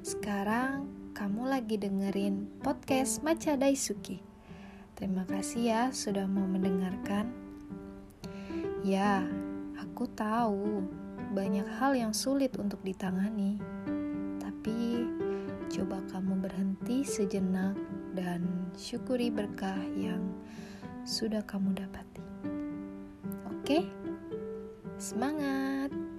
sekarang kamu lagi dengerin podcast Maca Daisuki. Terima kasih ya sudah mau mendengarkan. Ya, aku tahu banyak hal yang sulit untuk ditangani. Tapi coba kamu berhenti sejenak dan syukuri berkah yang sudah kamu dapati. Oke? Semangat!